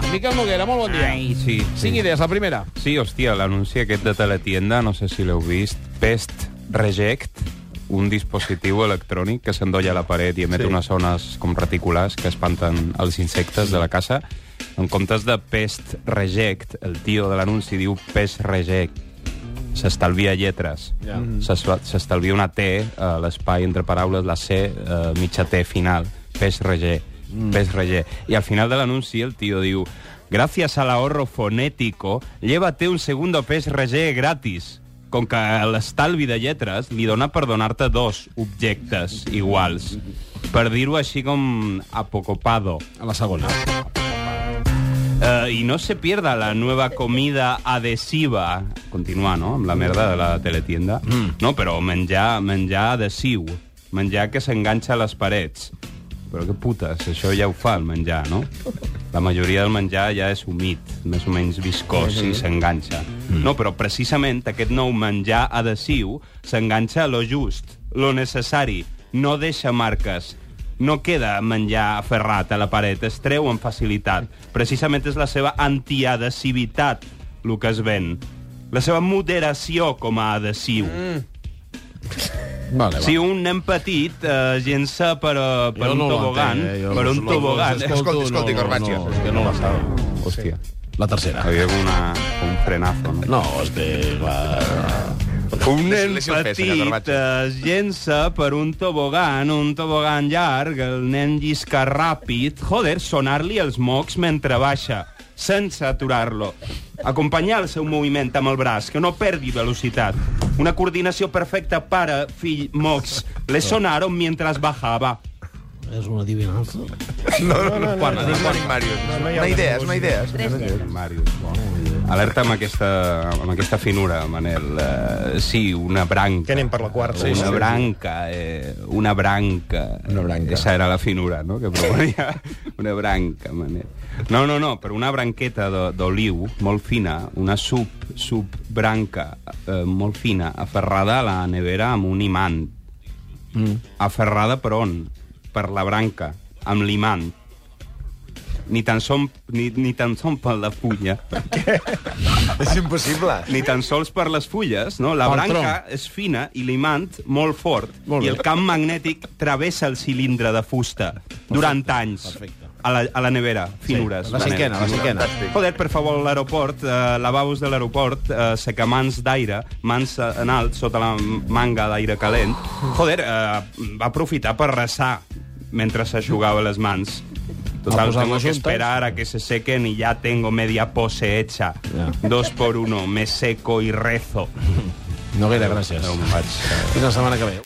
va. Miquel Noguera, molt bon dia. Ai, sí, Cinc sí. idees, la primera. Sí, hòstia, l'anunci aquest de Teletienda, no sé si l'heu vist, Pest Reject, un dispositiu electrònic que s'endolla a la paret i emet Sí. unes ones com reticulars que espanten els insectes de la casa. En comptes de Pest Reject, el tio de l'anunci diu Pest Reject. S'estalvia lletres. Ja. S'es- S'estalvia una T a l'espai entre paraules, la C, eh, mitja T final. Pest Reject. Pest Reject. I al final de l'anunci el tio diu Gracias al ahorro fonético, llévate un segundo pes regé gratis. Com que l'estalvi de lletres li dona per donar-te dos objectes iguals. Per dir-ho així com apocopado. A la segona. Eh, y no se pierda la nueva comida adhesiva. Continua, no?, amb la merda de la teletienda. Mm. No, però menjar, menjar adhesiu. Menjar que s'enganxa a les parets. Però que putes, això ja ho fa el menjar, no? La majoria del menjar ja és humit, més o menys viscós, i s'enganxa. No, però precisament aquest nou menjar adhesiu s'enganxa a lo just, lo necessari, no deixa marques, no queda menjar aferrat a la paret, es treu amb facilitat. Precisament és la seva antiadhesivitat el que es ven. La seva moderació com a adhesiu. Mm. Vale, va. Si un nen petit eh, llença per, eh, per Jo un no tobogan, eh? Jo per no- un no- tobogan... no- eh, escolto, escolti, no, Corbacho. No, és que no la sabe. Hòstia, La tercera. havia una, un frenazo, no? No, és que... Va... Un nen petit es llença per un tobogan, un tobogan llarg, el nen llisca ràpid, joder, sonar-li els mocs mentre baixa, sense aturar-lo. Acompanyar el seu moviment amb el braç, que no perdi velocitat. Una coordinació perfecta pare, fill, mocs. Le sonaron mientras bajaba. És una adivinança. No, no, no. Quan? no, no, no, Màrius. Una idea, és una idea. Tres lletres. Màrius, Alerta amb aquesta, amb aquesta finura, Manel. Uh, sí, una branca. Que anem per la quarta. una Sí, sí. branca, eh, una branca. Una branca. Esa era la finura, no?, que proponia. una branca, Manel. No, no, no, però una branqueta de- d'oliu molt fina, una sub, subbranca eh, molt fina, aferrada a la nevera amb un imant. Mm. Aferrada per on? Per la branca, amb l'imant. Ni tan, som, ni, ni tan sols per la fulla, És impossible. ni tan sols per les fulles, no? La Pel branca tronc. és fina i l'imant molt fort, Molt i el camp magnètic travessa el cilindre de fusta durant anys. perfecte. A la, a la nevera, finures. La Manel. cinquena, la cinquena. Joder, per favor, l'aeroport, eh, lavabos de l'aeroport, eh, secamans d'aire, mans en alt, sota la manga d'aire calent. Joder, eh, va aprofitar per resar mentre s'aixugava les mans. Total, posar tengo que esperar a que se sequen y ya tengo media pose hecha. Ja. Dos por uno, me seco y rezo. Gràcies. No em vaig... Fins la setmana que ve.